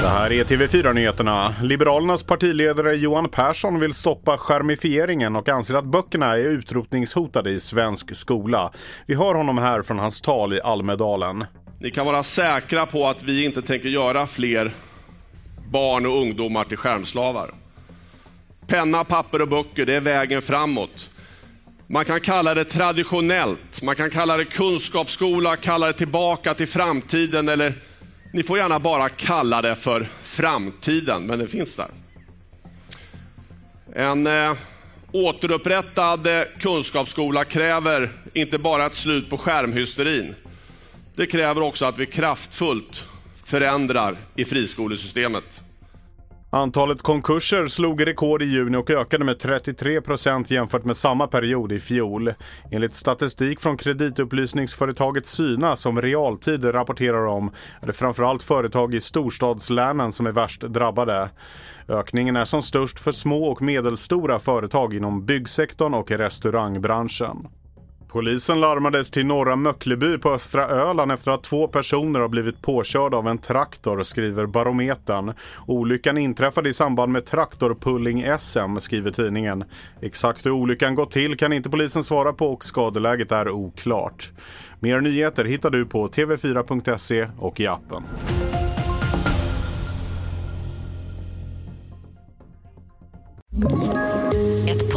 Det här är TV4-nyheterna. Liberalernas partiledare Johan Persson vill stoppa skärmifieringen och anser att böckerna är utrotningshotade i svensk skola. Vi hör honom här från hans tal i Almedalen. Ni kan vara säkra på att vi inte tänker göra fler barn och ungdomar till skärmslavar. Penna, papper och böcker, det är vägen framåt. Man kan kalla det traditionellt, man kan kalla det kunskapsskola, kalla det tillbaka till framtiden eller ni får gärna bara kalla det för framtiden, men det finns där. En eh, återupprättad eh, kunskapsskola kräver inte bara ett slut på skärmhysterin. Det kräver också att vi kraftfullt förändrar i friskolesystemet. Antalet konkurser slog rekord i juni och ökade med 33 procent jämfört med samma period i fjol. Enligt statistik från kreditupplysningsföretaget Syna som Realtid rapporterar om är det framförallt företag i storstadslänen som är värst drabbade. Ökningen är som störst för små och medelstora företag inom byggsektorn och restaurangbranschen. Polisen larmades till Norra Möckleby på östra Öland efter att två personer har blivit påkörda av en traktor, skriver Barometern. Olyckan inträffade i samband med traktorpulling-SM, skriver tidningen. Exakt hur olyckan gått till kan inte polisen svara på och skadeläget är oklart. Mer nyheter hittar du på tv4.se och i appen. Ett